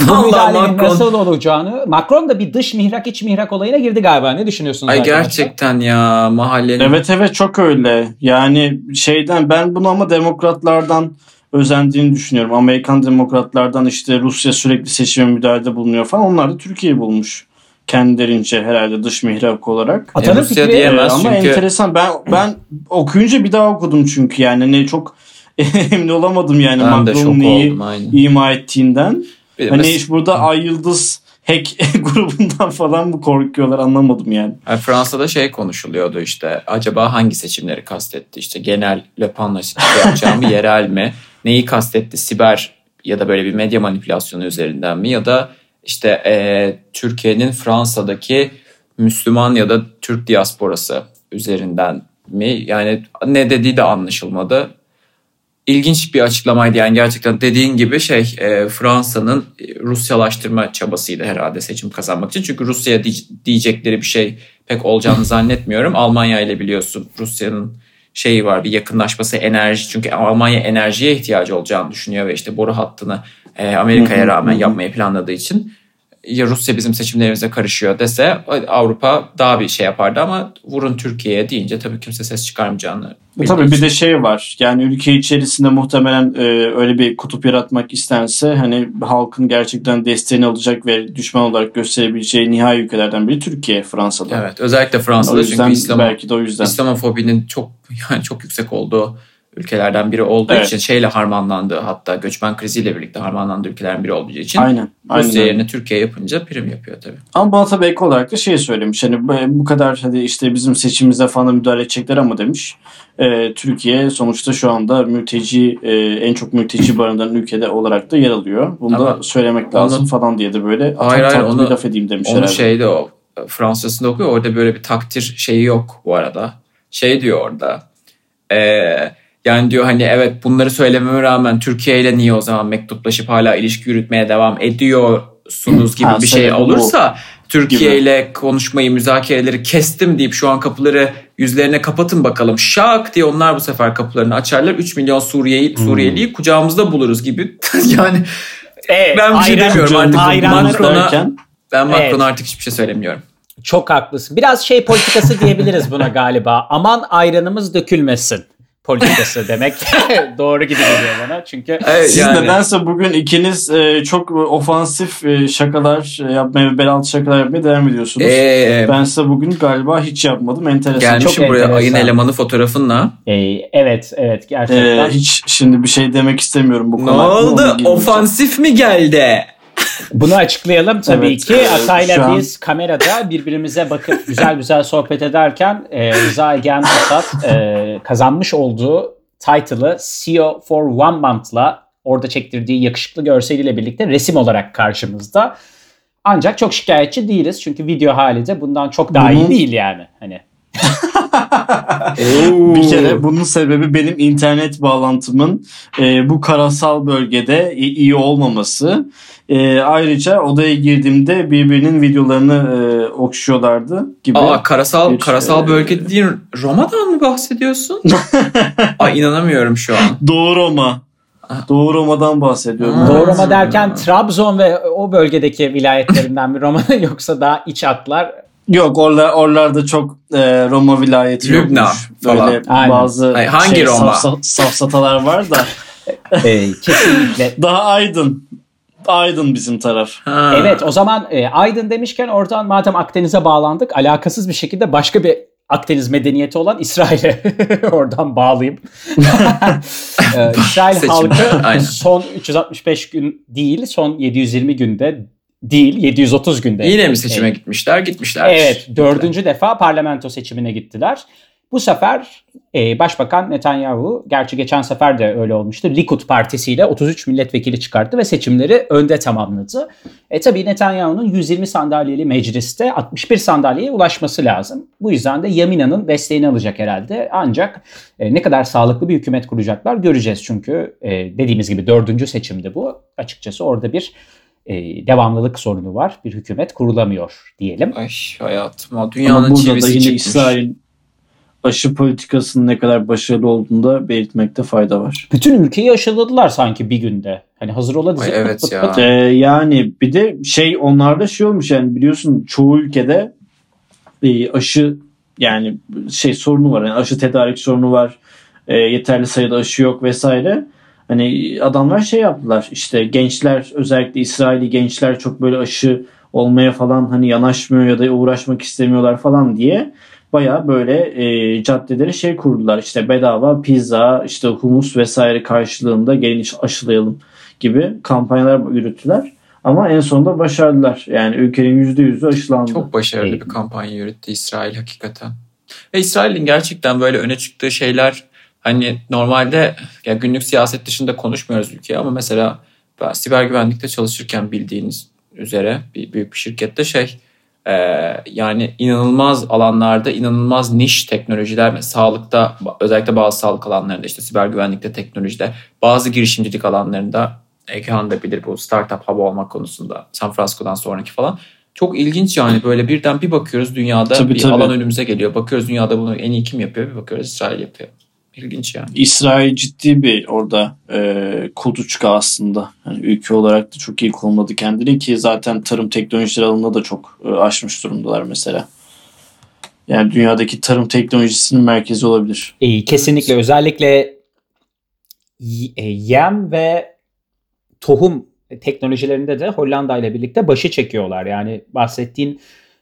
Speaker 2: bu
Speaker 3: Vallahi
Speaker 2: müdahalenin
Speaker 3: Macron.
Speaker 2: nasıl olacağını Macron da bir dış mihrak iç mihrak olayına girdi galiba. Ne düşünüyorsunuz?
Speaker 3: Ay
Speaker 2: arkadaşlar?
Speaker 3: gerçekten ya mahallenin.
Speaker 4: Evet evet çok öyle. Yani şeyden ben bunu ama demokratlardan özendiğini düşünüyorum. Amerikan demokratlardan işte Rusya sürekli seçime müdahalede bulunuyor falan. Onlar da Türkiye'yi bulmuş. Kendilerince herhalde dış mihrak olarak.
Speaker 2: Atanın
Speaker 3: E, Rusya
Speaker 2: fikri-
Speaker 4: Ee,
Speaker 3: diyemez
Speaker 4: ama
Speaker 3: çünkü
Speaker 4: enteresan. Ben ben okuyunca bir daha okudum çünkü yani ne çok emin olamadım yani Macron'un neyi ima ettiğinden.
Speaker 3: Bir de
Speaker 4: Hani
Speaker 3: mes-
Speaker 4: iş burada Ay Yıldız hack grubundan falan mı korkuyorlar anlamadım yani.
Speaker 3: Yani Fransa'da şey konuşuluyordu işte acaba hangi seçimleri kastetti işte genel Le Pen'la şey yapacağım mı yerel mi neyi kastetti siber ya da böyle bir medya manipülasyonu üzerinden mi ya da işte e, Türkiye'nin Fransa'daki Müslüman ya da Türk diasporası üzerinden mi yani ne dediği de anlaşılmadı. İlginç bir açıklamaydı yani gerçekten dediğin gibi şey e, Fransa'nın Rusyalaştırma çabasıydı herhalde seçim kazanmak için. Çünkü Rusya diyecekleri bir şey pek olacağını zannetmiyorum. Almanya ile biliyorsun Rusya'nın şeyi var bir yakınlaşması enerji çünkü Almanya enerjiye ihtiyacı olacağını düşünüyor ve işte boru hattını e, Amerika'ya rağmen yapmayı planladığı için ya Rusya bizim seçimlerimize karışıyor dese Avrupa daha bir şey yapardı ama vurun Türkiye'ye deyince tabii kimse ses çıkarmayacağını
Speaker 4: E Tabii bir de şey var. Yani ülke içerisinde muhtemelen e, öyle bir kutup yaratmak istense hani halkın gerçekten desteğini alacak ve düşman olarak gösterebileceği nihai ülkelerden biri Türkiye, Fransa'da.
Speaker 3: Evet özellikle
Speaker 4: o
Speaker 3: Fransa'da
Speaker 4: yüzden
Speaker 3: çünkü İslam,
Speaker 4: belki de o yüzden.
Speaker 3: İslamofobinin çok yani çok yüksek olduğu ülkelerden biri olduğu
Speaker 4: Evet.
Speaker 3: için şeyle harmanlandı hatta göçmen kriziyle birlikte harmanlandığı ülkelerden biri olduğu için
Speaker 4: Aynen. aynen
Speaker 3: Rusya yerine Türkiye yapınca prim yapıyor tabii.
Speaker 4: Ama bana tabii ek olarak da şey söylemiş. Hani bu- kadar hadi işte bizim seçimimize falan müdahale edecekler ama demiş. e, Türkiye sonuçta şu anda mülteci e, en çok mülteci barındıran ülkede olarak da yer alıyor. Bunu
Speaker 3: Ama
Speaker 4: da söylemek lazım falan diye de böyle
Speaker 3: Hayır, hayır, onu-
Speaker 4: bir laf edeyim demiş
Speaker 3: Onu
Speaker 4: herhalde.
Speaker 3: şeyde o Fransızcasında okuyor orada böyle bir takdir şeyi yok bu arada. Şey diyor orada. Ee, yani diyor hani evet bunları söylememe rağmen Türkiye ile niye o zaman mektuplaşıp hala ilişki yürütmeye devam ediyorsunuz gibi
Speaker 4: Ha,
Speaker 3: bir şey olursa Türkiye ile konuşmayı müzakereleri kestim deyip şu an kapıları yüzlerine kapatın bakalım. Şak diye onlar bu sefer kapılarını açarlar. 3 milyon Suriye'yi
Speaker 4: Hmm.
Speaker 3: Suriyeliyi kucağımızda buluruz gibi. yani
Speaker 2: Evet,
Speaker 3: Ben bir şey
Speaker 2: ayran-
Speaker 3: demiyorum artık. Macron'a- ben Macron'a
Speaker 2: Evet.
Speaker 3: artık hiçbir şey söylemiyorum.
Speaker 2: Çok haklısın. Biraz şey politikası diyebiliriz buna galiba. Aman ayranımız dökülmesin politikası demek doğru gibi geliyor bana. Çünkü
Speaker 3: Evet,
Speaker 4: Siz
Speaker 3: yani.
Speaker 4: nedense bugün ikiniz e, çok ofansif e, şakalar e, yapmaya bel altı şakalar yapmaya devam ediyorsunuz.
Speaker 3: Ee,
Speaker 4: ben size bugün galiba hiç yapmadım. Enteresan.
Speaker 3: gelmişim
Speaker 2: çok
Speaker 3: buraya
Speaker 2: enteresan.
Speaker 3: ayın elemanı fotoğrafınla.
Speaker 2: e, evet evet
Speaker 4: E,
Speaker 2: gerçekten.
Speaker 4: hiç şimdi bir şey demek istemiyorum bu
Speaker 3: Ne
Speaker 4: konu hakkında, ona
Speaker 3: oldu?
Speaker 4: girmeyeceğim.
Speaker 3: Ofansif mi geldi?
Speaker 2: Bunu açıklayalım tabii
Speaker 4: Evet,
Speaker 2: ki.
Speaker 4: e,
Speaker 2: Atay'la
Speaker 4: an-
Speaker 2: biz kamerada birbirimize bakıp güzel güzel sohbet ederken e, Rıza Egen Asat e, kazanmış olduğu title'ı CEO for One Month'la orada çektirdiği yakışıklı görseliyle birlikte resim olarak karşımızda. Ancak çok şikayetçi değiliz çünkü video hali de bundan çok daha iyi
Speaker 4: Bunun-
Speaker 2: değil yani. Hani
Speaker 4: Bir kere bunun sebebi benim internet bağlantımın e, bu karasal bölgede iyi olmaması. E, ayrıca odaya girdiğimde birbirinin videolarını e, okşuyorlardı gibi.
Speaker 3: Aa karasal
Speaker 4: Bir-
Speaker 3: karasal
Speaker 4: e,
Speaker 3: bölge dediğin Roma'dan mı bahsediyorsun? Ay inanamıyorum şu an.
Speaker 4: Doğu Roma. Doğu Roma'dan bahsediyorum.
Speaker 3: Aa.
Speaker 2: Doğu Roma derken Trabzon ve o bölgedeki vilayetlerinden bir Roma yoksa daha iç hatlar
Speaker 4: Yok orlar, oralarda çok e, Roma vilayeti
Speaker 3: Lübnan
Speaker 4: yokmuş.
Speaker 3: falan.
Speaker 4: Böyle
Speaker 2: Aynen.
Speaker 4: bazı
Speaker 3: Ay, hangi
Speaker 4: şey,
Speaker 3: Roma?
Speaker 4: safsa- safsatalar var da
Speaker 2: e, kesinlikle
Speaker 4: daha aydın. Aydın bizim taraf.
Speaker 3: Ha.
Speaker 2: Evet o zaman e, Aydın demişken oradan madem Akdeniz'e bağlandık alakasız bir şekilde başka bir Akdeniz medeniyeti olan İsrail'e oradan bağlayayım. e, İsrail
Speaker 3: Seçim.
Speaker 2: halkı
Speaker 3: Aynen.
Speaker 2: son 365 gün değil son 720 günde değil 730 günde.
Speaker 3: Yine mi seçime
Speaker 2: E,
Speaker 3: gitmişler? Gitmişler.
Speaker 2: Evet dördüncü defa parlamento seçimine gittiler. Bu sefer e, Başbakan Netanyahu, gerçi geçen sefer de öyle olmuştu, Likud partisiyle 33 milletvekili çıkarttı ve seçimleri önde tamamladı. E tabii Netanyahu'nun 120 sandalyeli mecliste 61 sandalyeye ulaşması lazım. Bu yüzden de Yamina'nın desteğini alacak herhalde. Ancak e, ne kadar sağlıklı bir hükümet kuracaklar göreceğiz. Çünkü e, dediğimiz gibi dördüncü seçimde bu. Açıkçası orada bir e, devamlılık sorunu var. Bir hükümet kurulamıyor diyelim.
Speaker 3: Ay hayatım o
Speaker 4: Ama
Speaker 3: dünyanın çivisi çıkmış.
Speaker 4: İsrail aşı politikasının ne kadar başarılı olduğunu da belirtmekte fayda var.
Speaker 2: Bütün ülkeyi aşıladılar sanki bir günde. Hani hazır ola dizi
Speaker 3: Ay,
Speaker 2: pıt
Speaker 3: evet
Speaker 2: pıt
Speaker 3: ya.
Speaker 2: pıt.
Speaker 4: Ee, yani bir de şey onlarda şey olmuş yani biliyorsun çoğu ülkede e, aşı yani şey sorunu var. Yani aşı tedarik sorunu var. E, yeterli sayıda aşı yok vesaire. Hani adamlar şey yaptılar işte gençler özellikle İsraili gençler çok böyle aşı olmaya falan hani yanaşmıyor ya da uğraşmak istemiyorlar falan diye baya böyle e, caddelere şey kurdular işte bedava pizza işte humus vesaire karşılığında gelin aşılayalım gibi kampanyalar yürüttüler. Ama en sonunda başardılar. Yani ülkenin %100'ü aşılandı.
Speaker 3: Çok başarılı bir kampanya yürüttü İsrail hakikaten. Ve İsrail'in gerçekten böyle öne çıktığı şeyler hani normalde ya günlük siyaset dışında konuşmuyoruz ülkeye ama mesela ben siber güvenlikte çalışırken bildiğiniz üzere bir büyük bir şirkette şey e, yani inanılmaz alanlarda inanılmaz niş teknolojiler sağlıkta özellikle bazı sağlık alanlarında işte siber güvenlikte teknolojide bazı girişimcilik alanlarında Egehan da bilir bu startup hub olmak konusunda San Francisco'dan sonraki falan çok ilginç yani böyle birden bir bakıyoruz dünyada
Speaker 4: Tabii,
Speaker 3: bir
Speaker 4: tabii.
Speaker 3: alan önümüze geliyor. Bakıyoruz dünyada bunu en iyi kim yapıyor bir bakıyoruz İsrail yapıyor. İlginç yani.
Speaker 4: İsrail ciddi bir orada e, kuluçka aslında. Yani ülke olarak da çok iyi konumladı kendini ki zaten tarım teknolojileri alanında da çok e, aşmış durumdalar mesela. Yani dünyadaki tarım teknolojisinin merkezi olabilir.
Speaker 2: E, kesinlikle özellikle e, yem ve tohum teknolojilerinde de Hollanda ile birlikte başı çekiyorlar. Yani bahsettiğin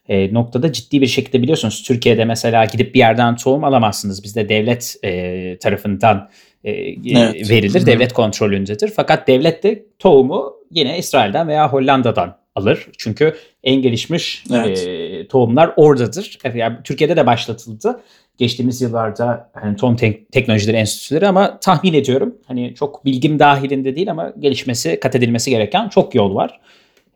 Speaker 2: e, noktada ciddi bir şekilde biliyorsunuz Türkiye'de mesela gidip bir yerden tohum alamazsınız. Bizde devlet e, tarafından e,
Speaker 4: Evet.
Speaker 2: verilir.
Speaker 3: Hı.
Speaker 2: Devlet kontrolündedir. Fakat devlet de tohumu yine İsrail'den veya Hollanda'dan alır. Çünkü en gelişmiş
Speaker 4: Evet.
Speaker 2: e, tohumlar oradadır. Yani Türkiye'de de başlatıldı. Geçtiğimiz yıllarda hani tohum Tek- teknolojileri enstitüleri ama tahmin ediyorum hani çok bilgim dahilinde değil ama gelişmesi, kat edilmesi gereken çok yol var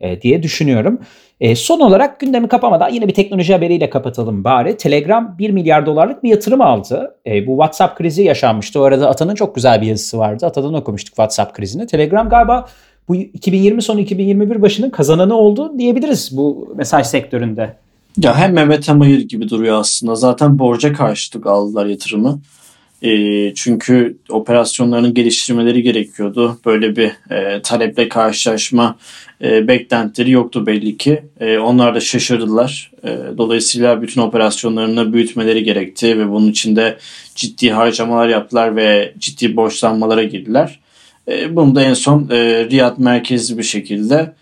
Speaker 2: e, diye düşünüyorum. E, son olarak gündemi kapamadan yine bir teknoloji haberiyle kapatalım bari. Telegram 1 milyar dolarlık bir yatırım aldı. E, bu WhatsApp krizi yaşanmıştı. O arada Atan'ın çok güzel bir yazısı vardı. Atadan okumuştuk WhatsApp krizini. Telegram galiba bu 2020 sonu 2021 başının kazananı oldu diyebiliriz bu mesaj sektöründe.
Speaker 4: Ya hem Mehmet hem hayır gibi duruyor aslında. Zaten borca karşılık aldılar yatırımı. E, çünkü operasyonlarının geliştirmeleri gerekiyordu. Böyle bir e, taleple karşılaşma e, beklentileri yoktu belli ki. E, onlar da şaşırdılar. E, dolayısıyla bütün operasyonlarını büyütmeleri gerekti ve bunun için de ciddi harcamalar yaptılar ve ciddi borçlanmalara girdiler. E, bunu da en son e, Riyad merkezli bir şekilde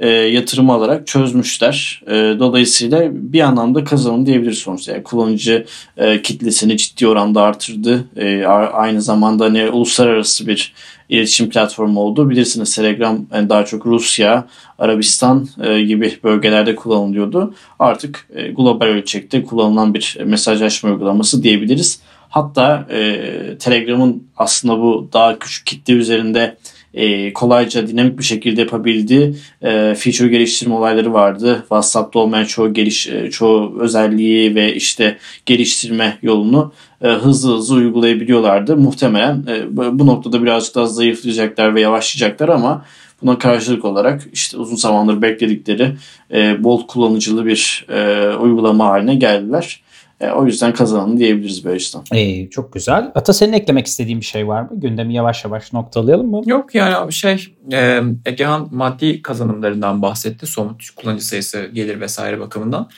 Speaker 4: e, yatırım alarak çözmüşler. E, dolayısıyla bir anlamda kazanım diyebiliriz sonuçta. Yani kullanıcı e, kitlesini ciddi oranda artırdı. E, aynı zamanda hani uluslararası bir iletişim platformu oldu. Bilirsiniz Telegram yani daha çok Rusya, Arabistan e, gibi bölgelerde kullanılıyordu. Artık e, global ölçekte kullanılan bir mesajlaşma uygulaması diyebiliriz. Hatta e, Telegram'ın aslında bu daha küçük kitle üzerinde e, kolayca dinamik bir şekilde yapabildiği e, feature geliştirme olayları vardı. WhatsApp'ta olmayan çoğu geliş e, çoğu özelliği ve işte geliştirme yolunu e, hızlı hızlı uygulayabiliyorlardı. Muhtemelen e, bu, noktada birazcık daha zayıflayacaklar ve yavaşlayacaklar ama buna karşılık olarak işte uzun zamandır bekledikleri e, bol kullanıcılı bir e, uygulama haline geldiler. E, o yüzden kazananı diyebiliriz böyle işte.
Speaker 2: Ee, çok güzel. Ata senin eklemek istediğin bir şey var mı? Gündemi yavaş yavaş noktalayalım mı?
Speaker 3: Yok yani abi şey e, Egehan maddi kazanımlarından bahsetti. Somut kullanıcı sayısı gelir vesaire bakımından.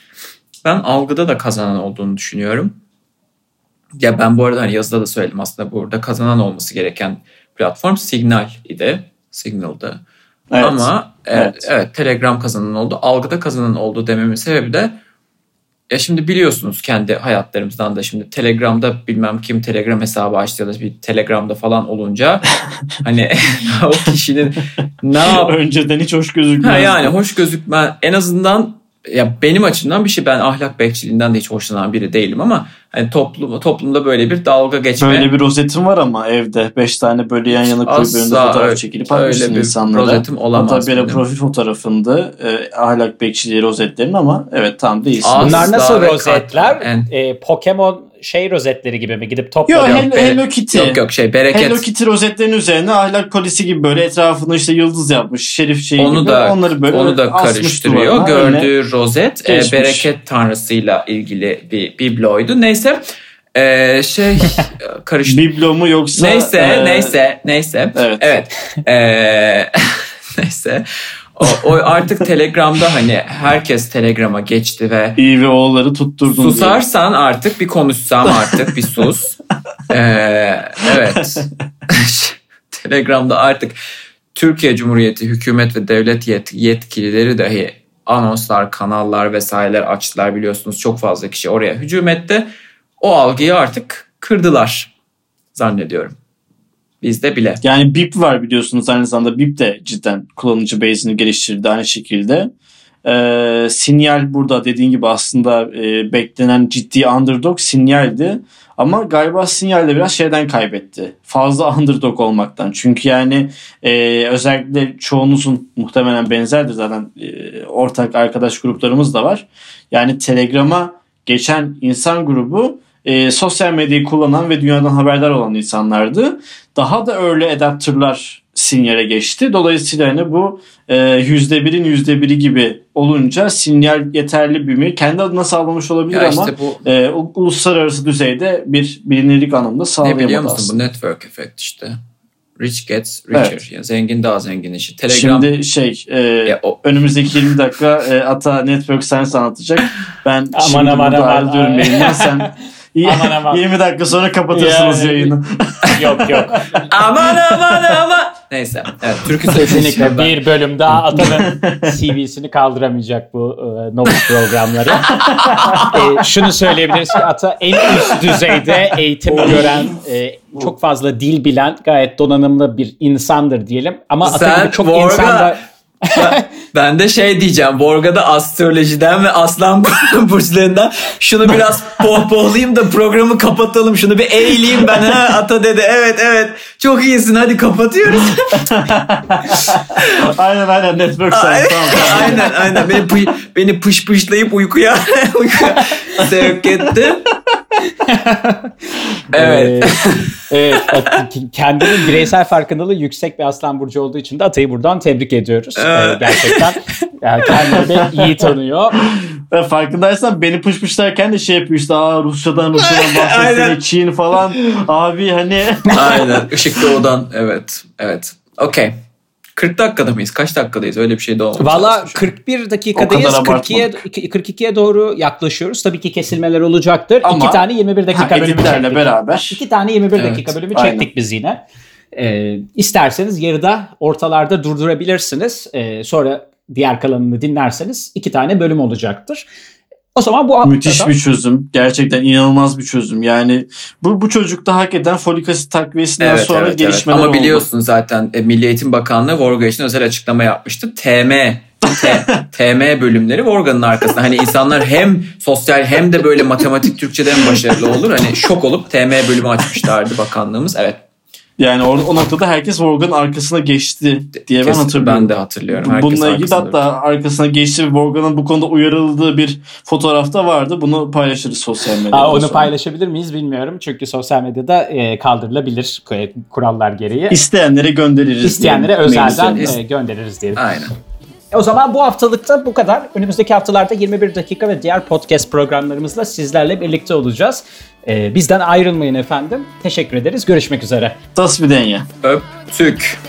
Speaker 3: Ben algıda da kazanan olduğunu düşünüyorum. Ya ben bu arada hani yazıda da söyledim aslında burada kazanan olması gereken platform Signal idi. Signal'dı.
Speaker 4: Evet.
Speaker 3: Ama evet,
Speaker 4: Evet.
Speaker 3: evet Telegram kazanan oldu. Algıda kazanan oldu dememin sebebi de ya şimdi biliyorsunuz kendi hayatlarımızdan da şimdi Telegram'da bilmem kim Telegram hesabı açtı ya da bir Telegram'da falan olunca hani o kişinin ne yap
Speaker 4: Önceden hiç hoş gözükmüyor.
Speaker 3: Ha yani hoş gözükme en azından ya benim açımdan bir şey ben ahlak bekçiliğinden de hiç hoşlanan biri değilim ama hani toplum, toplumda böyle bir dalga geçme
Speaker 4: Böyle bir rozetim var ama evde. Beş tane böyle yan yana koyup önünde fotoğraf
Speaker 3: öyle-
Speaker 4: çekilip
Speaker 3: öyle
Speaker 4: atmışsın
Speaker 3: bir
Speaker 4: insanlara.
Speaker 3: rozetim olamaz
Speaker 4: Hatta böyle
Speaker 3: benim.
Speaker 4: profil fotoğrafında e, ahlak bekçiliği rozetlerin ama evet tam değilsin.
Speaker 3: Asla
Speaker 2: Bunlar nasıl rozetler?
Speaker 3: katiyen.
Speaker 2: Ee, Pokemon şey rozetleri gibi mi? Gidip
Speaker 4: Yok
Speaker 2: topla.
Speaker 4: Hello, Hello Kitty.
Speaker 3: Yok yok şey bereket.
Speaker 4: Hello Kitty rozetlerin üzerine ahlak polisi gibi böyle etrafını işte yıldız yapmış. Şerif şeyi
Speaker 3: onu
Speaker 4: gibi.
Speaker 3: da
Speaker 4: Onları böyle
Speaker 3: onu da karıştırıyor.
Speaker 4: duvarına.
Speaker 3: Gördüğü rozet e, bereket tanrısıyla ilgili bir bibloydu. Neyse e, şey karıştı.
Speaker 4: Biblo mu yoksa
Speaker 3: neyse
Speaker 4: e,
Speaker 3: neyse neyse.
Speaker 4: Evet.
Speaker 3: Evet. E, neyse. O, o artık Telegram'da hani herkes Telegram'a geçti ve
Speaker 4: iyi ve oğulları tutturdun diye.
Speaker 3: Susarsan artık bir konuşsam artık bir sus. Ee, evet. Telegram'da artık Türkiye Cumhuriyeti hükümet ve devlet yet- yetkilileri dahi anonslar, kanallar vesaireler açtılar biliyorsunuz. Çok fazla kişi oraya hücum etti. O algıyı artık kırdılar zannediyorum. Bizde bile.
Speaker 4: Yani BIP var biliyorsunuz aynı zamanda BIP de cidden kullanıcı base'ini geliştirdi aynı şekilde. Ee, sinyal burada dediğin gibi aslında e, beklenen ciddi underdog sinyaldi. Ama galiba sinyal de biraz şeyden kaybetti. Fazla underdog olmaktan. Çünkü yani e, özellikle çoğunuzun muhtemelen benzerdir zaten e, ortak arkadaş gruplarımız da var. Yani Telegram'a geçen insan grubu e, sosyal medyayı kullanan ve dünyadan haberdar olan insanlardı. Daha da öyle adaptörler sinyale geçti. Dolayısıyla hani bu e, %1'in %1'i gibi olunca sinyal yeterli büyümeyi kendi adına sağlamış olabilir
Speaker 3: Ya
Speaker 4: ama
Speaker 3: işte bu
Speaker 4: e, uluslararası düzeyde bir bilinirlik anlamında
Speaker 3: ne
Speaker 4: sağlayamadı
Speaker 3: biliyor musun
Speaker 4: aslında.
Speaker 3: bu network effect işte. Rich gets richer.
Speaker 4: Evet.
Speaker 3: Yani zengin daha zengin işi. Telegram
Speaker 4: Şimdi şey e,
Speaker 3: Ya o-
Speaker 4: önümüzdeki 20 dakika e, Ata Network Science anlatacak. Ben
Speaker 2: Aman,
Speaker 4: şimdi
Speaker 2: aman,
Speaker 4: burada
Speaker 2: aman.
Speaker 4: yayından. Sen
Speaker 2: Aman, aman.
Speaker 4: 20 dakika sonra kapatırsınız
Speaker 2: Yani-
Speaker 4: yayını.
Speaker 2: yok yok.
Speaker 3: aman aman aman. Neyse. Evet, türkü
Speaker 2: Kesinlikle bir bölüm daha Atan'ın CV'sini kaldıramayacak bu e, Novus programları. E, şunu söyleyebiliriz ki Ata en üst düzeyde eğitim gören, e, çok fazla dil bilen, gayet donanımlı bir insandır diyelim. Ama Ata
Speaker 3: Sen
Speaker 2: gibi çok
Speaker 3: Vorga-
Speaker 2: insan da
Speaker 3: Ben, de şey diyeceğim. Borga'da astrolojiden ve aslan burçlarından şunu biraz pohpohlayayım da programı kapatalım. Şunu bir eğileyim ben. Ha, ata dedi. Evet evet. Çok iyisin. Hadi kapatıyoruz.
Speaker 4: aynen aynen Network Science. tamam, tamam.
Speaker 3: aynen aynen. Beni, beni pış pışlayıp uykuya, uykuya sevk etti. Evet.
Speaker 2: evet, kendinin bireysel farkındalığı yüksek bir aslan burcu olduğu için de Atay'ı buradan tebrik ediyoruz. E,
Speaker 3: Evet.
Speaker 2: gerçekten yani kendini iyi tanıyor.
Speaker 4: Ve farkındaysan beni pışpışlarken de şey yapıyor işte Aa, Rusya'dan Rusya'dan bahsetsene. Çin falan. Abi hani
Speaker 3: Aynen. Işık doğudan. Evet. Evet. Okey. 40 dakikada mıyız? Kaç dakikadayız? Öyle bir şey de olmamış.
Speaker 2: Valla
Speaker 3: aslında şu an.
Speaker 2: 41 dakikadayız.
Speaker 4: O kadar
Speaker 2: 42'ye 42'ye doğru yaklaşıyoruz. Tabii ki kesilmeler olacaktır.
Speaker 4: Ama-
Speaker 2: İki tane 21 dakika
Speaker 4: ha,
Speaker 2: bölümü çektik.
Speaker 4: beraber.
Speaker 2: İki tane 21
Speaker 3: Evet,
Speaker 2: dakika bölümü
Speaker 4: aynen.
Speaker 2: çektik biz yine. Ee, isterseniz yarıda ortalarda durdurabilirsiniz. Ee, sonra diğer kalanını dinlerseniz iki tane bölüm olacaktır. O zaman bu
Speaker 4: Müthiş bir çözüm. Gerçekten inanılmaz bir çözüm. Yani bu bu çocukta hakikaten folik asit takviyesinden
Speaker 3: Evet,
Speaker 4: sonra
Speaker 3: evet, evet.
Speaker 4: gelişmeler
Speaker 3: Ama
Speaker 4: oldu.
Speaker 3: biliyorsun zaten e, Milli Eğitim Bakanlığı Vorga için özel açıklama yapmıştı. TM T- TM bölümleri Vorga'nın arkasında. Hani insanlar hem sosyal hem de böyle matematik Türkçe'de en başarılı olur. Hani şok olup TM bölümü açmışlardı bakanlığımız. Evet.
Speaker 4: Yani o, o noktada herkes Vorga'nın arkasına geçti diye ben
Speaker 3: kesin
Speaker 4: hatırlıyorum.
Speaker 3: Ben de hatırlıyorum. Herkes
Speaker 4: Bununla ilgili hatta arkasına geçti ve Vorga'nın bu konuda uyarıldığı bir fotoğrafta vardı. Bunu paylaşırız sosyal medyada.
Speaker 2: Aa, onu
Speaker 4: sonra.
Speaker 2: paylaşabilir miyiz bilmiyorum. Çünkü sosyal medyada e, kaldırılabilir kurallar gereği.
Speaker 4: İsteyenlere göndeririz.
Speaker 2: İsteyenlere özelden e, göndeririz diyelim.
Speaker 3: Aynen.
Speaker 2: O zaman bu haftalıkta bu kadar. Önümüzdeki haftalarda 21 dakika ve diğer podcast programlarımızla sizlerle birlikte olacağız. Ee, bizden ayrılmayın efendim. Teşekkür ederiz. Görüşmek üzere.
Speaker 4: Das bir denye.
Speaker 3: Öptük.